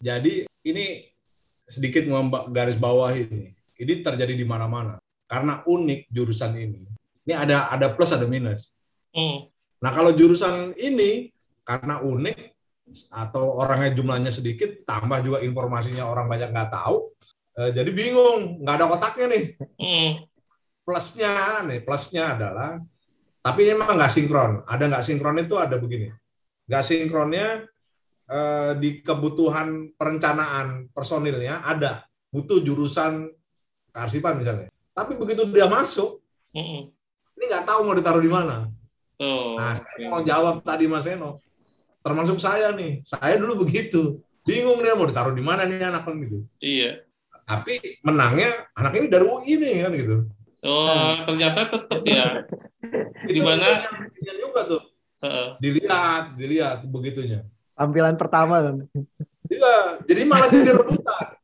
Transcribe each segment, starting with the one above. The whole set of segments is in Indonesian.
Jadi ini sedikit garis bawah ini. Ini terjadi di mana-mana. Karena unik jurusan ini. Ini ada ada plus ada minus. Hmm. Nah kalau jurusan ini karena unik atau orangnya jumlahnya sedikit, tambah juga informasinya orang banyak nggak tahu, eh, jadi bingung, nggak ada kotaknya nih. Hmm. Plusnya nih, plusnya adalah, tapi ini memang nggak sinkron. Ada nggak sinkron itu ada begini. Nggak sinkronnya eh, di kebutuhan perencanaan personilnya ada butuh jurusan kearsipan misalnya. Tapi begitu dia masuk, mm ini nggak tahu mau ditaruh di mana. Oh, nah, saya mau jawab tadi Mas Eno, termasuk saya nih. Saya dulu begitu, bingung dia mau ditaruh di mana nih anak kan gitu. Iya. Tapi menangnya anak ini dari UI nih kan gitu. Oh, ternyata tetap ya. di mana? juga tuh. Uh. Dilihat, dilihat begitunya tampilan pertama kan. Iya, jadi malah jadi rebutan.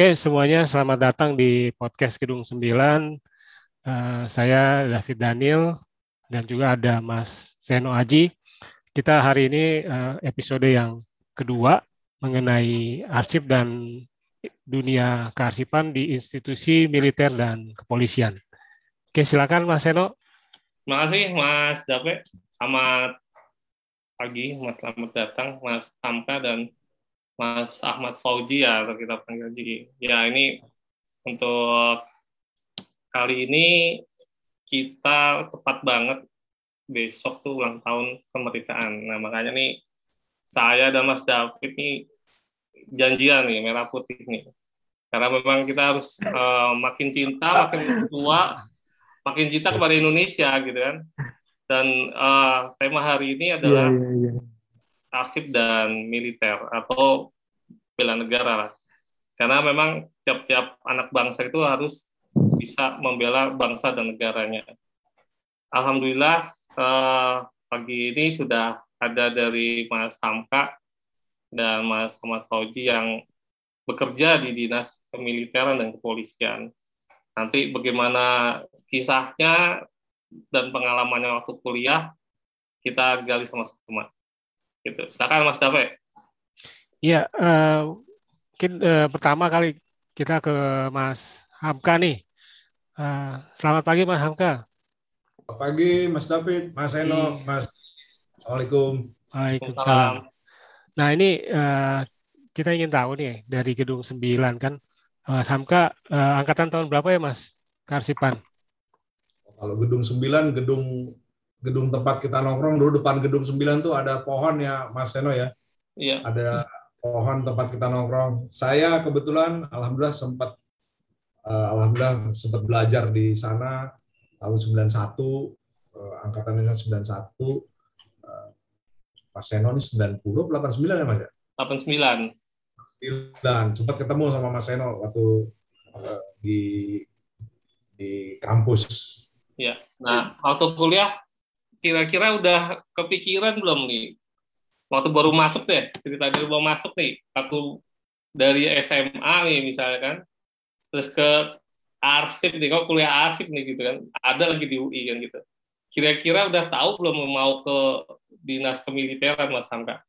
Oke, semuanya selamat datang di podcast Gedung 9. Uh, eh, saya David Daniel dan juga ada Mas Seno Aji. Kita hari ini uh, episode yang kedua mengenai arsip dan dunia kearsipan di institusi militer dan kepolisian. Oke, silakan Mas Seno. Terima kasih Mas Dape. Selamat pagi, Mas selamat datang Mas Tamka dan Mas Ahmad Fauji ya atau kita panggil Ji. Ya ini untuk kali ini kita tepat banget besok tuh ulang tahun kemerdekaan. Nah makanya nih saya dan Mas David nih janjian nih merah putih nih. Karena memang kita harus uh, makin cinta, makin tua, makin cinta kepada Indonesia gitu kan. Dan uh, tema hari ini adalah yeah, yeah, yeah arsip dan militer atau bela negara lah. Karena memang tiap-tiap anak bangsa itu harus bisa membela bangsa dan negaranya. Alhamdulillah eh, pagi ini sudah ada dari Mas Hamka dan Mas Ahmad Fauji yang bekerja di Dinas Kemiliteran dan Kepolisian. Nanti bagaimana kisahnya dan pengalamannya waktu kuliah kita gali sama-sama gitu. Silakan Mas Dape. Iya, uh, mungkin uh, pertama kali kita ke Mas Hamka nih. Uh, selamat pagi Mas Hamka. Selamat pagi Mas David, Mas Eno, hmm. Mas. Assalamualaikum. Waalaikumsalam. Nah ini uh, kita ingin tahu nih dari gedung 9 kan, Mas Hamka uh, angkatan tahun berapa ya Mas Karsipan? Kalau gedung 9, gedung gedung tempat kita nongkrong dulu depan gedung 9 tuh ada pohon ya Mas Seno ya. Iya. Ada pohon tempat kita nongkrong. Saya kebetulan alhamdulillah sempat uh, alhamdulillah sempat belajar di sana tahun 91 uh, angkatan 91 uh, Mas Seno ini 90 89 ya Mas ya? 89. 89. Sempat ketemu sama Mas Seno waktu uh, di di kampus. Iya. Nah, waktu kuliah kira-kira udah kepikiran belum nih? Waktu baru masuk deh cerita dari baru masuk nih. Aku dari SMA nih misalnya kan. Terus ke arsip nih kok kuliah arsip nih gitu kan. Ada lagi di UI kan gitu. Kira-kira udah tahu belum mau ke dinas kemiliteran mas Hamka?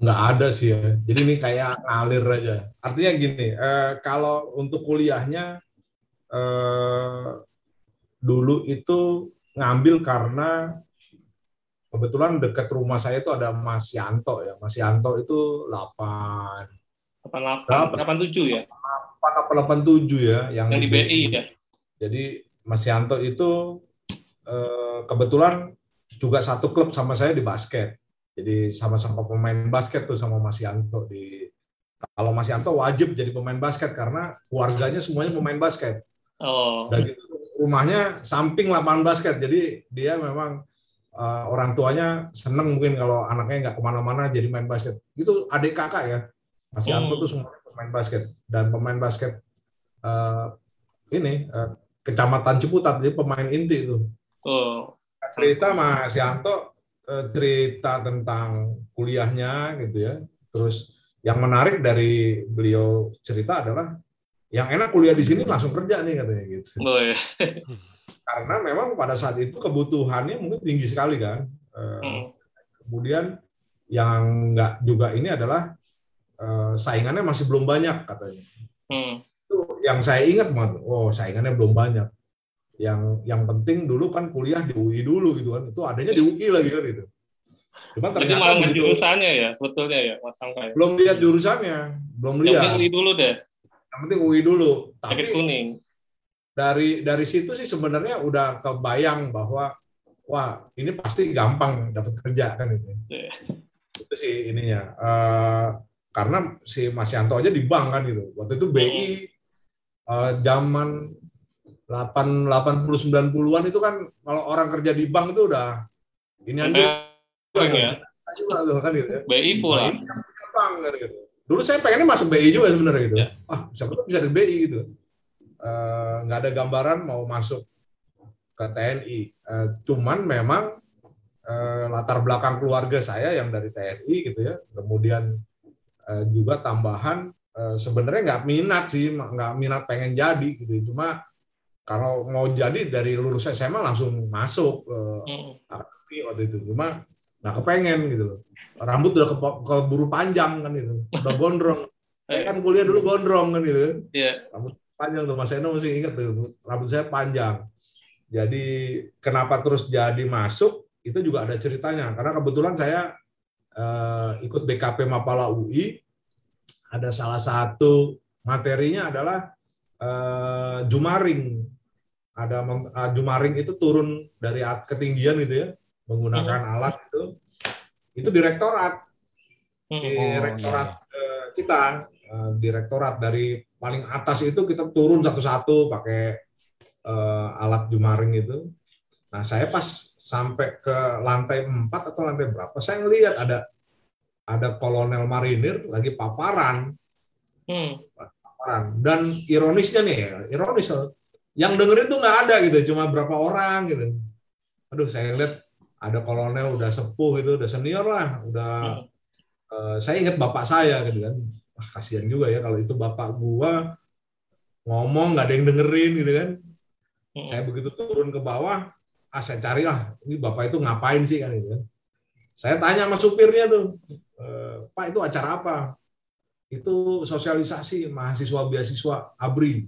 Nggak ada sih ya. Jadi ini kayak ngalir aja. Artinya gini eh, kalau untuk kuliahnya eh, dulu itu ngambil karena kebetulan dekat rumah saya itu ada Mas Yanto ya. Mas Yanto itu 8 88 87 ya. 8 87 ya yang, yang di BI, BI ya. Jadi Mas Yanto itu eh, kebetulan juga satu klub sama saya di basket. Jadi sama-sama pemain basket tuh sama Mas Yanto di kalau Mas Yanto wajib jadi pemain basket karena keluarganya semuanya pemain basket. Oh. Dan gitu rumahnya samping lapangan basket, jadi dia memang uh, orang tuanya seneng mungkin kalau anaknya nggak ke mana-mana jadi main basket. Itu adik kakak ya, Mas Yanto hmm. tuh semua pemain basket dan pemain basket uh, ini uh, kecamatan Ciputat jadi pemain inti itu. Oh. Cerita Mas Yanto uh, cerita tentang kuliahnya gitu ya. Terus yang menarik dari beliau cerita adalah yang enak kuliah di sini langsung kerja nih katanya gitu. Oh, iya. Karena memang pada saat itu kebutuhannya mungkin tinggi sekali kan. Eh, hmm. Kemudian yang enggak juga ini adalah eh, saingannya masih belum banyak katanya. Hmm. Itu yang saya ingat banget. Oh saingannya belum banyak. Yang yang penting dulu kan kuliah di UI dulu gitu kan. Itu adanya di UI lagi kan itu. Cuma ternyata Jadi begitu, jurusannya ya sebetulnya ya Mas Angka. Belum lihat jurusannya, belum lihat. Yang dulu deh penting UI dulu. Tapi kuning. Dari dari situ sih sebenarnya udah kebayang bahwa wah ini pasti gampang dapat kerja kan itu. Yeah. Itu sih ininya. Uh, karena si Mas Yanto aja di bank kan gitu. Waktu itu BI uh, eh, zaman 8 80 90-an itu kan kalau orang kerja di bank itu udah ini aja ya. juga tuh kan gitu ya. BI pula. Bank kan gitu dulu saya pengennya masuk BI juga sebenarnya gitu. Ya. Ah, siapa tahu bisa di BI gitu. Uh, nggak ada gambaran mau masuk ke TNI. Uh, eh, cuman memang uh, latar belakang keluarga saya yang dari TNI gitu ya. Kemudian uh, juga tambahan uh, sebenarnya nggak minat sih, nggak minat pengen jadi gitu. Cuma kalau mau jadi dari lulus SMA langsung masuk uh, waktu itu. Cuma nggak kepengen gitu loh. Rambut udah keburu panjang kan itu udah gondrong. Saya kan kuliah dulu gondrong kan gitu. Yeah. rambut panjang tuh Mas Eno masih ingat tuh rambut saya panjang. Jadi kenapa terus jadi masuk itu juga ada ceritanya. Karena kebetulan saya uh, ikut BKP Mapala UI ada salah satu materinya adalah uh, jumaring. Ada uh, jumaring itu turun dari ketinggian gitu ya menggunakan hmm. alat itu itu direktorat hmm. direktorat oh, iya. iya. kita eh, direktorat dari paling atas itu kita turun satu-satu pakai uh, alat jumaring itu. Nah saya pas sampai ke lantai 4 atau lantai berapa, saya ngelihat ada ada kolonel marinir lagi paparan, hmm. paparan. Dan ironisnya nih, ironis yang dengerin tuh nggak ada gitu, cuma berapa orang gitu. Aduh saya lihat ada kolonel udah sepuh itu udah senior lah udah hmm. uh, saya ingat bapak saya gitu kan Wah, kasihan juga ya kalau itu bapak gua ngomong nggak ada yang dengerin gitu kan hmm. saya begitu turun ke bawah ah saya carilah ini bapak itu ngapain sih kan gitu kan saya tanya sama supirnya tuh e, pak itu acara apa itu sosialisasi mahasiswa beasiswa ABRI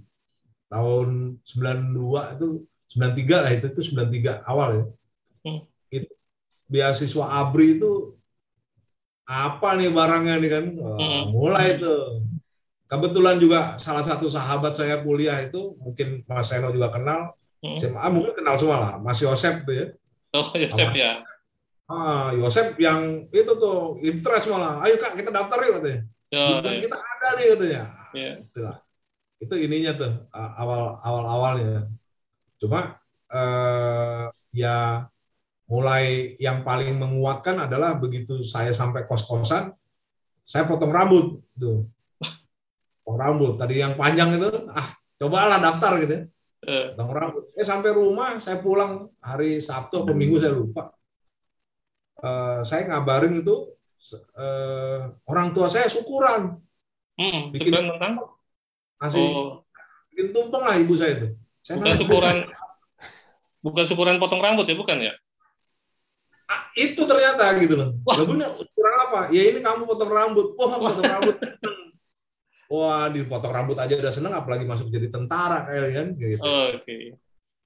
tahun 92 itu 93 lah itu itu 93 awal ya. Hmm beasiswa ABRI itu apa nih barangnya nih kan? Hmm. mulai itu. Kebetulan juga salah satu sahabat saya kuliah itu mungkin Mas Seno juga kenal. Hmm. SMA mungkin kenal semua lah. Mas Yosep tuh ya. Oh Yosep ya. Ah Yosep yang itu tuh interest malah. Ayo kak kita daftar yuk katanya. Oh, iya. kita ada nih katanya. Yeah. itulah. Itu ininya tuh awal awal awalnya cuma eh, ya mulai yang paling menguatkan adalah begitu saya sampai kos-kosan, saya potong rambut tuh. Potong rambut. Tadi yang panjang itu, ah cobalah daftar gitu ya. Eh. Potong rambut. Eh sampai rumah, saya pulang hari Sabtu atau Minggu saya lupa. Uh, saya ngabarin itu uh, orang tua saya syukuran. Hmm, bikin tentang kasih oh. bikin tumpeng lah ibu saya itu. Saya bukan syukuran bukan syukuran potong rambut ya bukan ya? Itu ternyata gitu loh. Lagunya kurang apa? Ya ini kamu potong rambut. Wah, potong rambut. Wah, dipotong rambut aja udah seneng, apalagi masuk jadi tentara kayak kan gitu. Oh, Oke. Okay.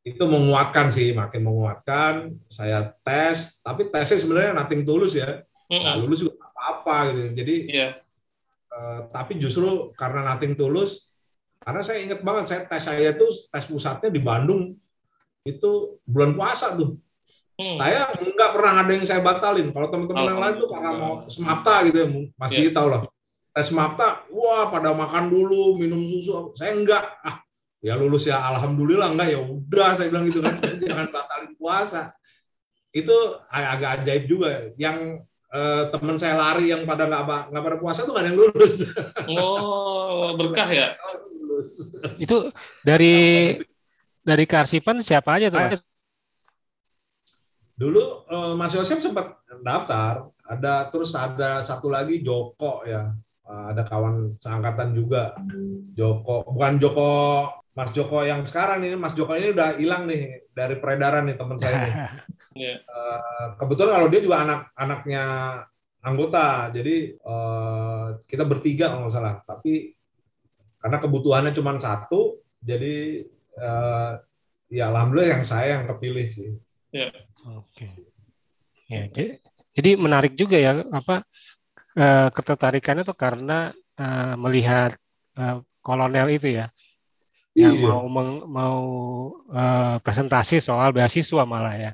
Itu menguatkan sih, makin menguatkan. Saya tes, tapi tesnya sebenarnya nothing tulus ya. Mm -hmm. lulus juga apa-apa gitu. Jadi, yeah. uh, tapi justru karena nothing tulus, karena saya ingat banget saya tes saya tuh tes pusatnya di Bandung itu bulan puasa tuh Hmm. Saya nggak pernah ada yang saya batalin. Kalau teman-teman yang lain tuh karena mau semapta gitu ya, Mas yeah. tahu lah. Tes semapta, wah pada makan dulu, minum susu. Saya enggak. Ah, ya lulus ya alhamdulillah enggak ya udah saya bilang gitu kan jangan batalin puasa itu agak ajaib juga yang eh, teman saya lari yang pada nggak nggak pada puasa tuh nggak ada yang lulus oh berkah ya itu dari dari Karsipan siapa aja tuh mas dulu eh, Mas Yosef sempat daftar ada terus ada satu lagi Joko ya ada kawan seangkatan juga Joko bukan Joko Mas Joko yang sekarang ini Mas Joko ini udah hilang nih dari peredaran nih teman saya nih. yeah. Iya. kebetulan kalau dia juga anak-anaknya anggota, jadi uh, kita bertiga kalau nggak salah. Tapi karena kebutuhannya cuma satu, jadi uh, ya alhamdulillah yang saya yang kepilih sih. Yeah. Oke. Okay. Ya, jadi, jadi menarik juga ya apa uh, ketertarikannya tuh karena uh, melihat uh, kolonel itu ya yang iya. mau meng, mau uh, presentasi soal beasiswa malah ya.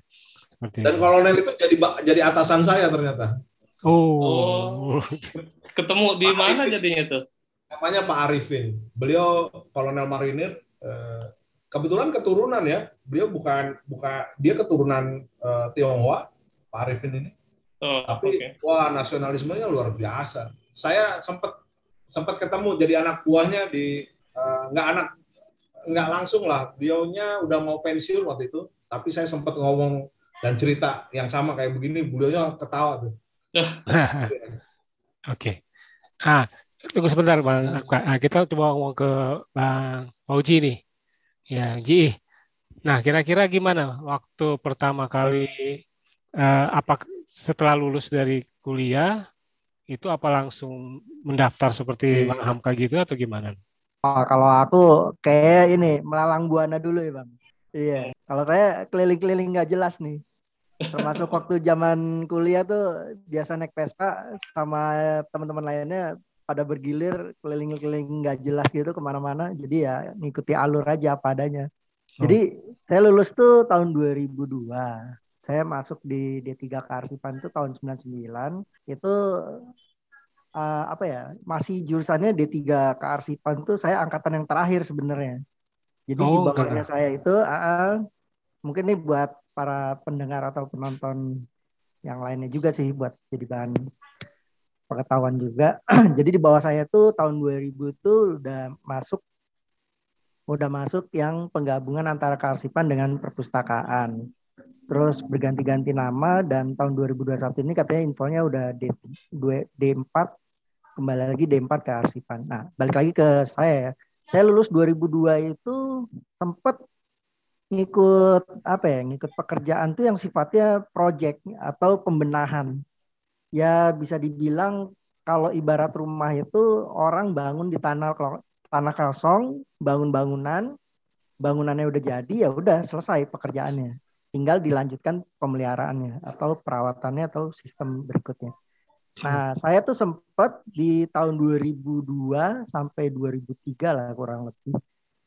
Seperti Dan itu. kolonel itu jadi jadi atasan saya ternyata. Oh. oh. Ketemu di Pak mana Arifin. jadinya tuh? Namanya Pak Arifin. Beliau kolonel marinir kebetulan keturunan ya. Beliau bukan bukan dia keturunan uh, Tionghoa, Pak Arifin ini. Oh, Tapi okay. wah nasionalismenya luar biasa. Saya sempat sempat ketemu jadi anak buahnya di nggak uh, anak nggak langsung lah, beliaunya udah mau pensiun waktu itu, tapi saya sempat ngomong dan cerita yang sama kayak begini, beliaunya ketawa tuh. Oke. okay. Ah, tunggu sebentar bang. Ah, kita coba ngomong ke bang Fauji nih. Ya, Ji. Nah, kira-kira gimana waktu pertama kali uh, apa setelah lulus dari kuliah itu apa langsung mendaftar seperti Bang Hamka gitu atau gimana? Oh, kalau aku kayak ini melalang buana dulu ya bang. Iya. Kalau saya keliling-keliling nggak jelas nih. Termasuk waktu zaman kuliah tuh biasa naik Vespa sama teman-teman lainnya pada bergilir keliling-keliling nggak jelas gitu ke mana-mana. Jadi ya ngikuti alur aja apa adanya. Jadi oh. saya lulus tuh tahun 2002. Saya masuk di D3 Kearsipan tuh tahun 99. Itu uh, apa ya masih jurusannya D3 kearsipan tuh saya angkatan yang terakhir sebenarnya. Jadi oh, di bawahnya saya itu uh, mungkin nih buat para pendengar atau penonton yang lainnya juga sih buat jadi bahan pengetahuan juga. jadi di bawah saya tuh tahun 2000 tuh udah masuk udah masuk yang penggabungan antara kearsipan dengan perpustakaan. Terus berganti-ganti nama dan tahun 2021 ini katanya infonya udah D, D4 kembali lagi D4 ke arsipan. Nah, balik lagi ke saya ya. Saya lulus 2002 itu sempat ngikut apa ya, ngikut pekerjaan tuh yang sifatnya project atau pembenahan. Ya bisa dibilang kalau ibarat rumah itu orang bangun di tanah tanah kosong, bangun bangunan, bangunannya udah jadi ya udah selesai pekerjaannya. Tinggal dilanjutkan pemeliharaannya atau perawatannya atau sistem berikutnya. Nah, saya tuh sempat di tahun 2002 sampai 2003 lah kurang lebih.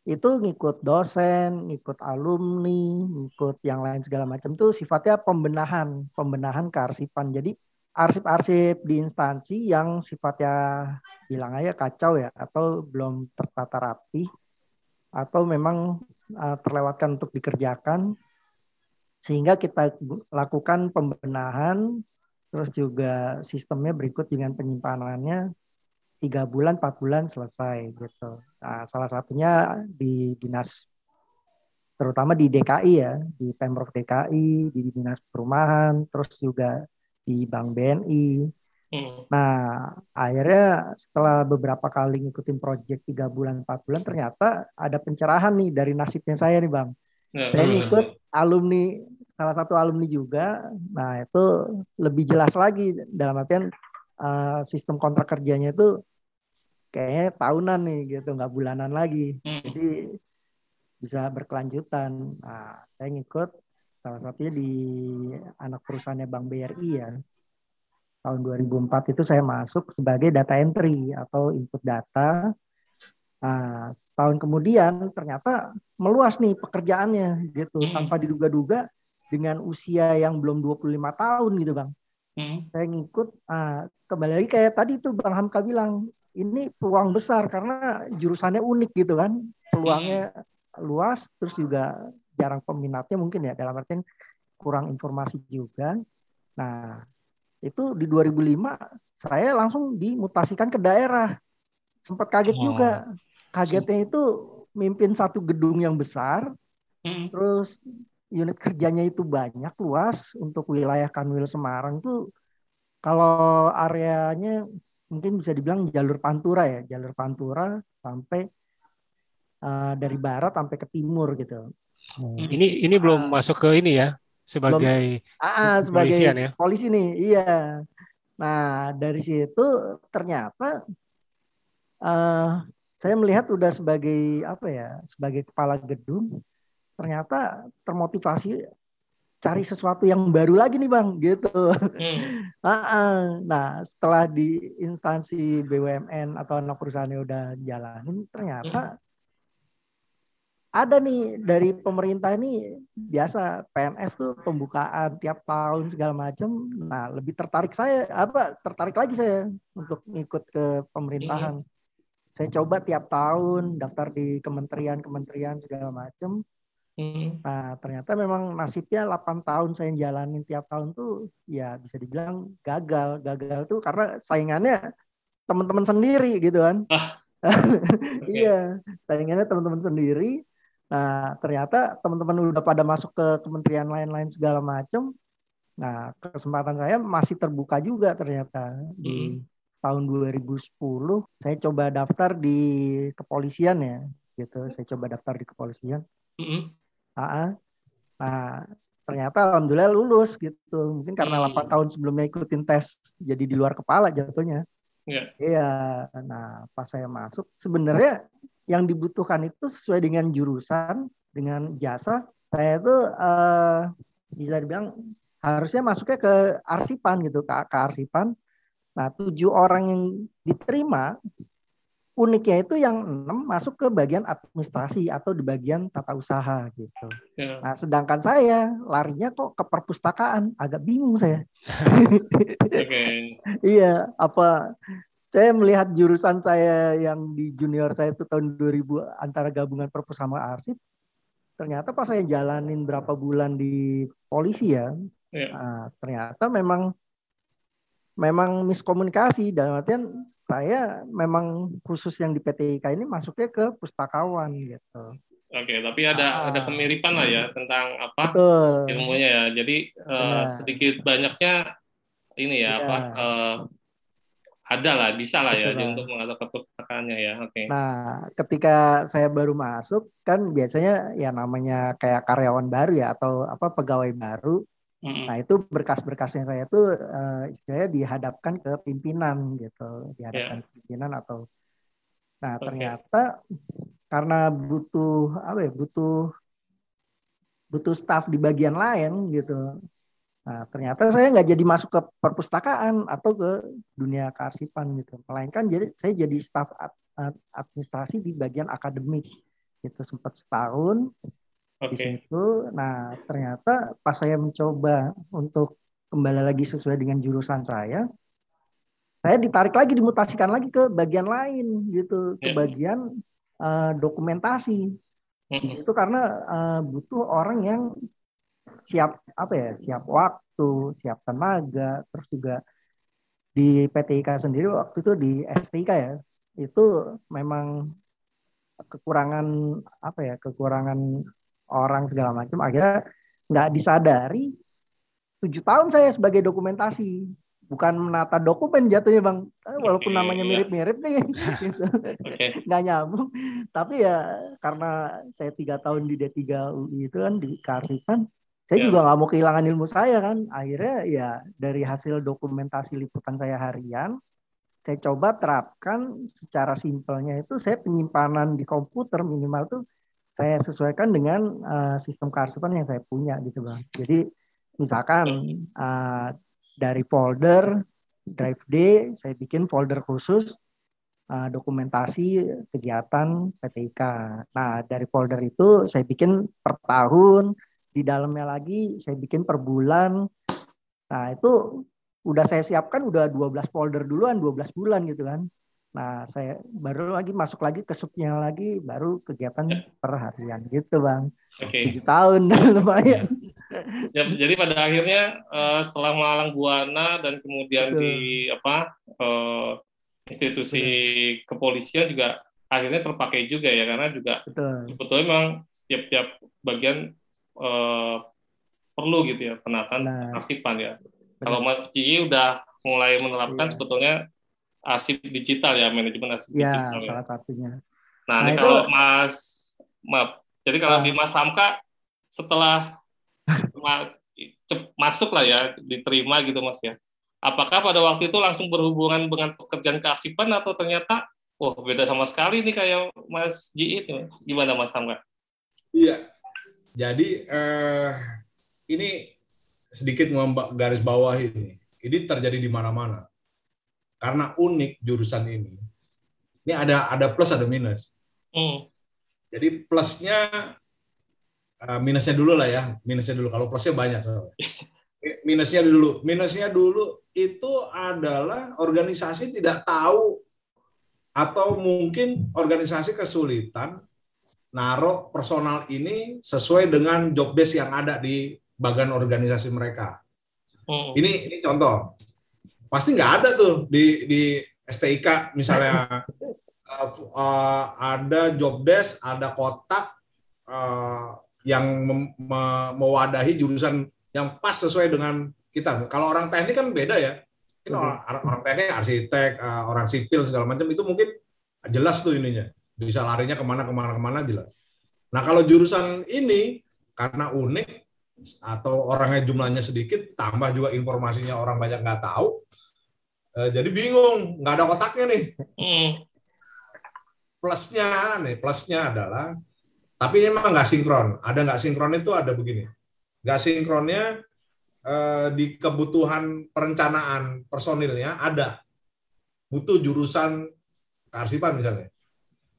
Itu ngikut dosen, ngikut alumni, ngikut yang lain segala macam tuh sifatnya pembenahan, pembenahan kearsipan. Jadi arsip-arsip di instansi yang sifatnya bilang aja kacau ya atau belum tertata rapi atau memang uh, terlewatkan untuk dikerjakan sehingga kita lakukan pembenahan Terus juga sistemnya berikut dengan penyimpanannya tiga bulan, empat bulan selesai gitu. Nah, salah satunya di dinas terutama di DKI ya, di Pemprov DKI, di dinas perumahan, terus juga di Bank BNI. Hmm. Nah, akhirnya setelah beberapa kali ngikutin proyek tiga bulan, empat bulan, ternyata ada pencerahan nih dari nasibnya saya nih, Bang. Hmm. Saya ikut alumni salah satu alumni juga. Nah, itu lebih jelas lagi dalam artian uh, sistem kontrak kerjanya itu kayaknya tahunan nih gitu, nggak bulanan lagi. Hmm. Jadi bisa berkelanjutan. Nah, saya ngikut salah satunya di anak perusahaannya Bank BRI ya. Tahun 2004 itu saya masuk sebagai data entry atau input data. Nah, tahun kemudian ternyata meluas nih pekerjaannya gitu hmm. tanpa diduga-duga dengan usia yang belum 25 tahun gitu bang. Hmm. Saya ngikut uh, kembali lagi kayak tadi tuh bang Hamka bilang ini peluang besar karena jurusannya unik gitu kan. peluangnya luas, terus juga jarang peminatnya mungkin ya dalam artian kurang informasi juga. Nah, itu di 2005 saya langsung dimutasikan ke daerah. Sempat kaget oh. juga. Kagetnya itu mimpin satu gedung yang besar, hmm. terus unit kerjanya itu banyak luas untuk wilayah Kanwil Semarang tuh kalau areanya mungkin bisa dibilang jalur Pantura ya, jalur Pantura sampai uh, dari barat sampai ke timur gitu. Hmm. Ini ini belum uh, masuk ke ini ya, sebagai belum, ah, sebagai ya? polisi nih iya nah dari situ ternyata uh, saya melihat udah sebagai apa ya sebagai kepala gedung ternyata termotivasi cari sesuatu yang baru lagi nih bang gitu hmm. nah setelah di instansi BUMN atau anak perusahaannya udah jalanin ternyata hmm ada nih dari pemerintah ini biasa PNS tuh pembukaan tiap tahun segala macam. Nah, lebih tertarik saya apa tertarik lagi saya untuk ikut ke pemerintahan. Hmm. Saya coba tiap tahun daftar di kementerian-kementerian segala macam. Hmm. Nah, ternyata memang nasibnya 8 tahun saya jalanin tiap tahun tuh ya bisa dibilang gagal. Gagal tuh karena saingannya teman-teman sendiri gitu kan. Ah. okay. iya, saingannya teman-teman sendiri Nah, ternyata teman-teman udah pada masuk ke kementerian lain-lain segala macam. Nah, kesempatan saya masih terbuka juga ternyata di hmm. tahun 2010 saya coba daftar di kepolisian ya, gitu. Saya coba daftar di kepolisian. Hmm. Nah, ternyata alhamdulillah lulus gitu. Mungkin karena hmm. 8 tahun sebelumnya ikutin tes jadi di luar kepala jatuhnya. Iya. Iya. Nah, pas saya masuk sebenarnya yang dibutuhkan itu sesuai dengan jurusan, dengan jasa. Saya itu uh, bisa dibilang harusnya masuknya ke arsipan gitu, ke, ke arsipan. Nah, tujuh orang yang diterima uniknya itu yang enam masuk ke bagian administrasi atau di bagian tata usaha gitu. Yeah. Nah, sedangkan saya larinya kok ke perpustakaan, agak bingung saya. okay. iya, apa saya melihat jurusan saya yang di junior saya itu tahun 2000 antara gabungan perpus sama arsip ternyata pas saya jalanin berapa bulan di polisi ya yeah. nah, ternyata memang memang miskomunikasi dan artian saya memang khusus yang di PTIK ini masuknya ke pustakawan gitu. Oke, tapi ada ah, ada kemiripan lah ya tentang apa betul. ilmunya ya. Jadi uh, sedikit banyaknya ini ya yeah. apa uh, ada lah, bisa lah ya Betul. untuk mengatur perpustakaannya ya. Oke. Okay. Nah, ketika saya baru masuk kan biasanya ya namanya kayak karyawan baru ya atau apa pegawai baru. Mm-hmm. Nah, itu berkas-berkasnya saya tuh uh, istilahnya dihadapkan ke pimpinan gitu, dihadapkan yeah. ke pimpinan atau Nah, okay. ternyata karena butuh apa ya? butuh butuh staff di bagian lain gitu. Nah, ternyata saya nggak jadi masuk ke perpustakaan atau ke dunia kearsipan gitu. Melainkan jadi saya jadi staf administrasi di bagian akademik. Itu sempat setahun okay. di situ. Nah, ternyata pas saya mencoba untuk kembali lagi sesuai dengan jurusan saya, saya ditarik lagi dimutasikan lagi ke bagian lain gitu, ke ya. bagian uh, dokumentasi. Di situ karena uh, butuh orang yang siap apa ya siap waktu siap tenaga terus juga di PTIK sendiri waktu itu di STIK ya itu memang kekurangan apa ya kekurangan orang segala macam akhirnya nggak disadari tujuh tahun saya sebagai dokumentasi bukan menata dokumen jatuhnya bang eh, walaupun namanya iya. mirip-mirip nih gitu. nggak nyambung tapi ya karena saya tiga tahun di D3 UI itu kan di kearsipan saya yeah. juga nggak mau kehilangan ilmu saya kan akhirnya ya dari hasil dokumentasi liputan saya harian saya coba terapkan secara simpelnya itu saya penyimpanan di komputer minimal tuh saya sesuaikan dengan uh, sistem kearsipan yang saya punya gitu bang jadi misalkan uh, dari folder drive D saya bikin folder khusus uh, dokumentasi kegiatan PTIK. Nah, dari folder itu saya bikin per tahun, di dalamnya lagi saya bikin per bulan. Nah, itu udah saya siapkan udah 12 folder duluan, 12 bulan gitu kan. Nah, saya baru lagi masuk lagi ke subnya lagi, baru kegiatan per harian gitu, Bang. Oke. Okay. Tujuh tahun, lumayan. Ya, jadi pada akhirnya uh, setelah Malang Buana dan kemudian Betul. di apa uh, institusi Betul. kepolisian juga akhirnya terpakai juga ya karena juga Betul. sebetulnya memang setiap-tiap bagian uh, perlu gitu ya penataan nah. arsipan ya. Benar. Kalau Mas Ci udah mulai menerapkan iya. sebetulnya arsip digital ya manajemen arsip ya, digital. Ya, salah satunya. Nah, nah ini itu, kalau Mas maaf. Jadi kalau uh, di Mas Hamka setelah masuk lah ya diterima gitu Mas ya. Apakah pada waktu itu langsung berhubungan dengan pekerjaan kearsipan atau ternyata wah beda sama sekali nih kayak Mas Ji itu. Gimana Mas Hamka? Iya. Jadi eh, ini sedikit garis bawah ini. Ini terjadi di mana-mana karena unik jurusan ini. Ini ada ada plus ada minus. Hmm. Jadi plusnya uh, minusnya dulu lah ya, minusnya dulu. Kalau plusnya banyak. minusnya dulu, minusnya dulu itu adalah organisasi tidak tahu atau mungkin organisasi kesulitan naruh personal ini sesuai dengan job desk yang ada di bagian organisasi mereka. Hmm. Ini ini contoh pasti nggak ada tuh di di STIK misalnya uh, uh, ada job desk, ada kotak uh, yang me mewadahi jurusan yang pas sesuai dengan kita. Kalau orang teknik kan beda ya. Ini orang, orang teknik, arsitek, uh, orang sipil segala macam itu mungkin jelas tuh ininya. Bisa larinya ke mana ke mana ke mana jelas. Nah kalau jurusan ini karena unik atau orangnya jumlahnya sedikit, tambah juga informasinya orang banyak nggak tahu, Uh, jadi bingung, nggak ada kotaknya nih. Hmm. Plusnya nih, plusnya adalah, tapi ini memang nggak sinkron. Ada nggak sinkron itu ada begini. Nggak sinkronnya uh, di kebutuhan perencanaan personilnya ada. Butuh jurusan kearsipan misalnya.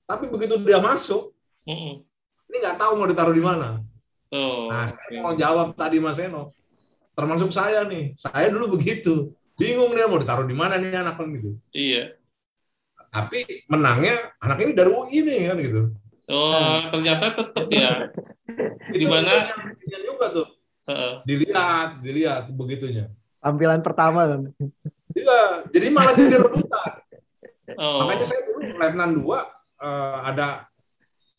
Tapi begitu dia masuk, hmm. ini nggak tahu mau ditaruh di mana. Oh, nah, saya mau jawab tadi Mas Eno. Termasuk saya nih. Saya dulu begitu bingung nih mau ditaruh di mana nih anak kan gitu. Iya. Tapi menangnya anak ini dari UI nih kan gitu. Oh, ternyata tetap ya. di mana? juga tuh. Uh. Dilihat, dilihat begitunya. Tampilan pertama kan. Iya, jadi malah jadi rebutan. Oh. Makanya saya dulu Letnan 2 uh, ada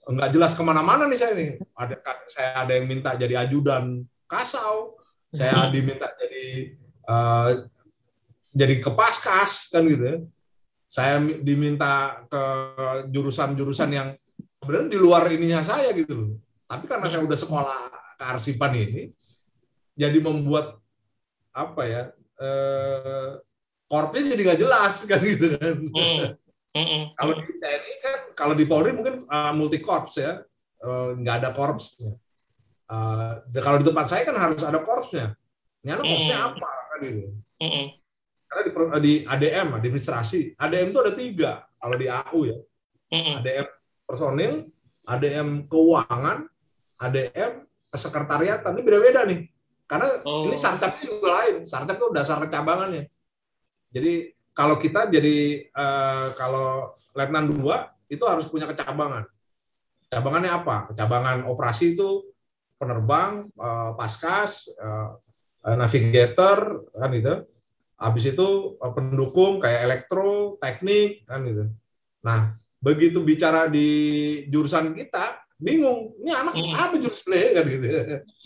nggak jelas ke mana-mana nih saya nih. Ada saya ada yang minta jadi ajudan kasau, saya diminta jadi uh, jadi ke paskas kan gitu ya. Saya diminta ke jurusan-jurusan yang sebenarnya di luar ininya saya gitu loh. Tapi karena saya udah sekolah kearsipan ini, jadi membuat apa ya eh, korpnya jadi nggak jelas kan gitu kan. Mm. kalau di TNI kan, kalau di Polri mungkin uh, multi korps ya, uh, nggak ada korpsnya. Uh, kalau di tempat saya kan harus ada korpsnya. Ini anak korpsnya apa kan gitu. Karena di, di ADM, administrasi, ADM itu ada tiga kalau di AU ya. ADM personil, ADM keuangan, ADM kesekretariatan. Ini beda-beda nih. Karena oh. ini sarcapnya juga lain. Sarcap itu dasar kecabangannya. Jadi kalau kita jadi uh, kalau letnan dua itu harus punya kecabangan. Cabangannya apa? Cabangan operasi itu penerbang, uh, paskas, uh, navigator, kan gitu Habis itu eh, pendukung kayak elektro, teknik kan gitu. Nah, begitu bicara di jurusan kita, bingung. Ini anak hmm. apa jurusannya kan gitu.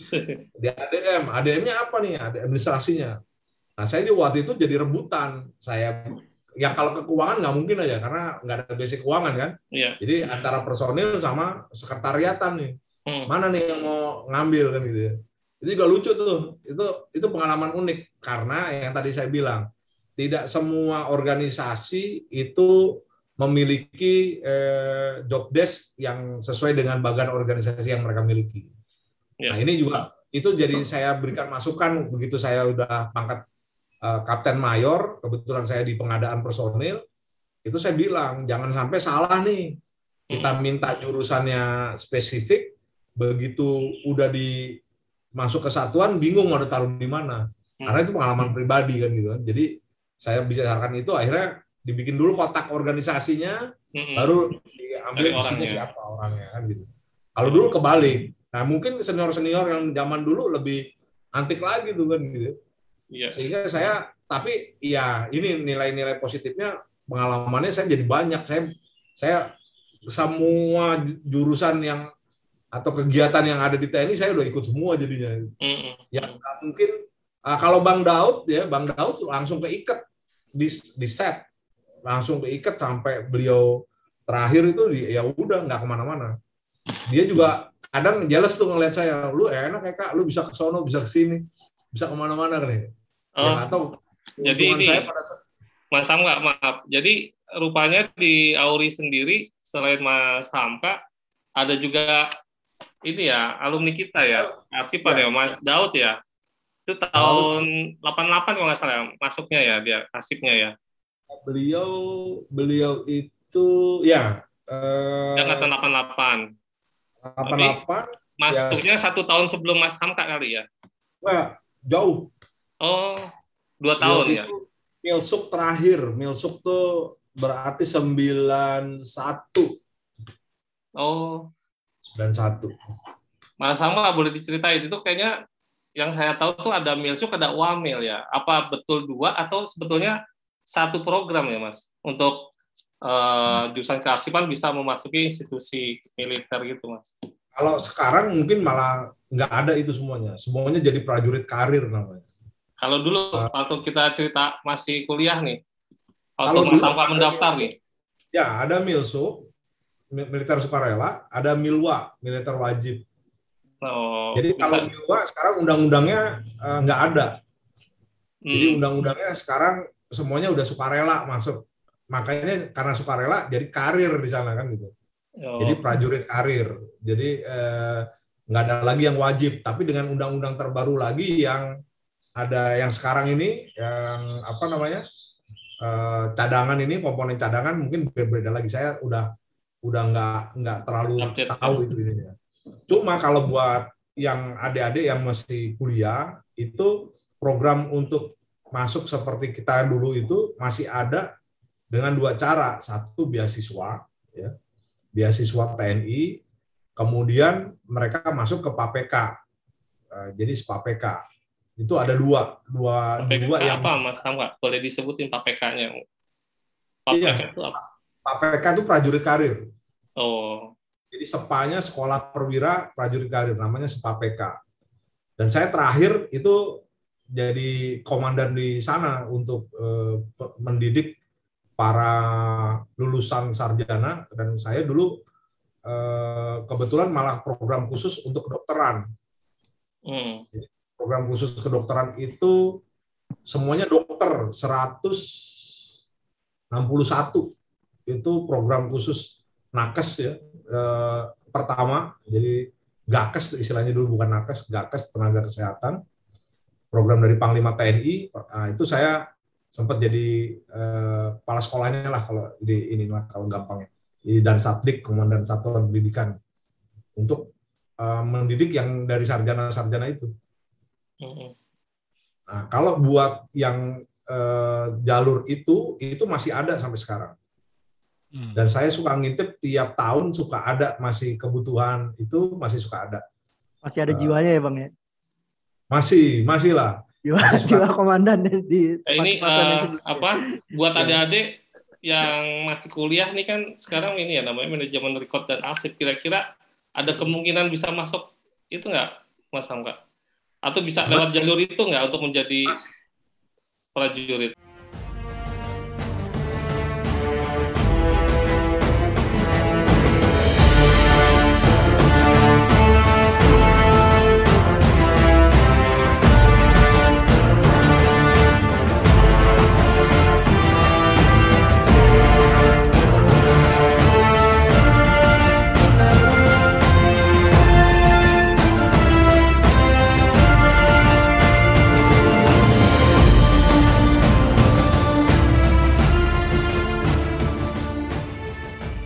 Di ADM, ADM-nya apa nih? Ada administrasinya. Nah, saya di waktu itu jadi rebutan. Saya yang kalau ke keuangan nggak mungkin aja karena nggak ada basic keuangan kan. Iya. Jadi antara personil sama sekretariatan nih. Hmm. Mana nih yang mau ngambil kan gitu ya. Itu juga lucu tuh. Itu itu pengalaman unik karena yang tadi saya bilang tidak semua organisasi itu memiliki eh, job desk yang sesuai dengan bagian organisasi yang mereka miliki. Ya. Nah ini juga itu jadi saya berikan masukan begitu saya udah pangkat eh, kapten mayor, kebetulan saya di pengadaan personil, itu saya bilang jangan sampai salah nih kita hmm. minta jurusannya spesifik, begitu udah di masuk ke satuan bingung mau ditaruh di mana. Hmm. Karena itu pengalaman pribadi kan gitu kan. Jadi saya bisa bicarakan itu akhirnya dibikin dulu kotak organisasinya, mm-hmm. baru diambil isinya siapa orangnya kan gitu. Kalau dulu kebalik. Nah mungkin senior senior yang zaman dulu lebih antik lagi tuh kan gitu. Iya. Sehingga saya tapi ya ini nilai-nilai positifnya pengalamannya saya jadi banyak. Saya saya semua jurusan yang atau kegiatan yang ada di TNI saya udah ikut semua jadinya. Mm-hmm. Ya mungkin uh, kalau Bang Daud ya Bang Daud langsung keikat di di set langsung keikat sampai beliau terakhir itu ya udah nggak ke mana-mana. Dia juga kadang jelas tuh ngeliat saya, lu enak ya kak, lu bisa ke sono, bisa ke sini, bisa ke mana-mana kan ya. Oh. Ya, atau jadi ini saya pada Mas Hamka, maaf. Jadi rupanya di Auri sendiri selain Mas Hamka ada juga ini ya alumni kita ya, Arsipan ya. ya, Mas Daud ya. Itu tahun Daud. 88 kalau nggak salah ya, masuknya ya dia, asipnya ya. Beliau beliau itu ya eh, angkatan 88. 88 masuknya ya, satu tahun sebelum Mas Hamka kali ya? Wah, jauh. Oh, dua tahun ya? Milsuk terakhir. Milsuk tuh berarti 91. Oh. 91. Mas Sama boleh diceritain itu kayaknya yang saya tahu tuh ada Milsuk ada Wamil ya. Apa betul dua atau sebetulnya satu program ya Mas untuk uh, jurusan kearsipan bisa memasuki institusi militer gitu Mas? Kalau sekarang mungkin malah nggak ada itu semuanya. Semuanya jadi prajurit karir namanya. Kalau dulu uh, waktu kita cerita masih kuliah nih, waktu kalau dulu, mendaftar nih. Ya, ada Milso, militer sukarela, ada Milwa, militer wajib. Oh, Jadi bisa. kalau Milwa sekarang undang-undangnya uh, nggak ada. Hmm. Jadi undang-undangnya sekarang semuanya udah sukarela masuk. Makanya karena sukarela jadi karir di sana kan gitu. Oh. Jadi prajurit karir. Jadi eh, nggak ada lagi yang wajib. Tapi dengan undang-undang terbaru lagi yang ada yang sekarang ini yang apa namanya uh, cadangan ini komponen cadangan mungkin berbeda lagi saya udah udah nggak nggak terlalu tahu itu ininya. Cuma kalau buat yang adik-adik yang masih kuliah itu program untuk masuk seperti kita dulu itu masih ada dengan dua cara. Satu beasiswa ya. Beasiswa TNI kemudian mereka masuk ke PAPK eh, jadi SPAPK itu ada dua dua PPK dua yang apa mas? Boleh disebutin PPK-nya PPK iya. itu apa PPK itu prajurit karir. Oh. Jadi sepanya sekolah perwira prajurit karir namanya SPAPK dan saya terakhir itu jadi komandan di sana untuk uh, mendidik para lulusan sarjana. Dan saya dulu uh, kebetulan malah program khusus untuk kedokteran. Hmm. Jadi program khusus kedokteran itu semuanya dokter 161 itu program khusus nakes ya eh, pertama. Jadi gakes istilahnya dulu bukan nakes gakes tenaga kesehatan. Program dari Panglima TNI nah, itu saya sempat jadi eh, kepala sekolahnya lah kalau di ini lah kalau gampangnya. Dan satdik komandan satuan pendidikan. Untuk eh, mendidik yang dari sarjana-sarjana itu. Nah, kalau buat yang jalur itu, itu masih ada sampai sekarang. Hmm. Dan saya suka ngintip tiap tahun suka ada masih kebutuhan itu masih suka ada. Masih ada uh, jiwanya ya bang ya? Masih, masih lah. Jiwa, masih jiwa komandan di. Eh, ini uh, apa? Buat iya. adik-adik yang masih kuliah nih kan sekarang ini ya namanya manajemen record dan arsip. Kira-kira ada kemungkinan bisa masuk itu nggak, Mas Hamka? Atau bisa lewat jalur itu nggak untuk menjadi prajurit?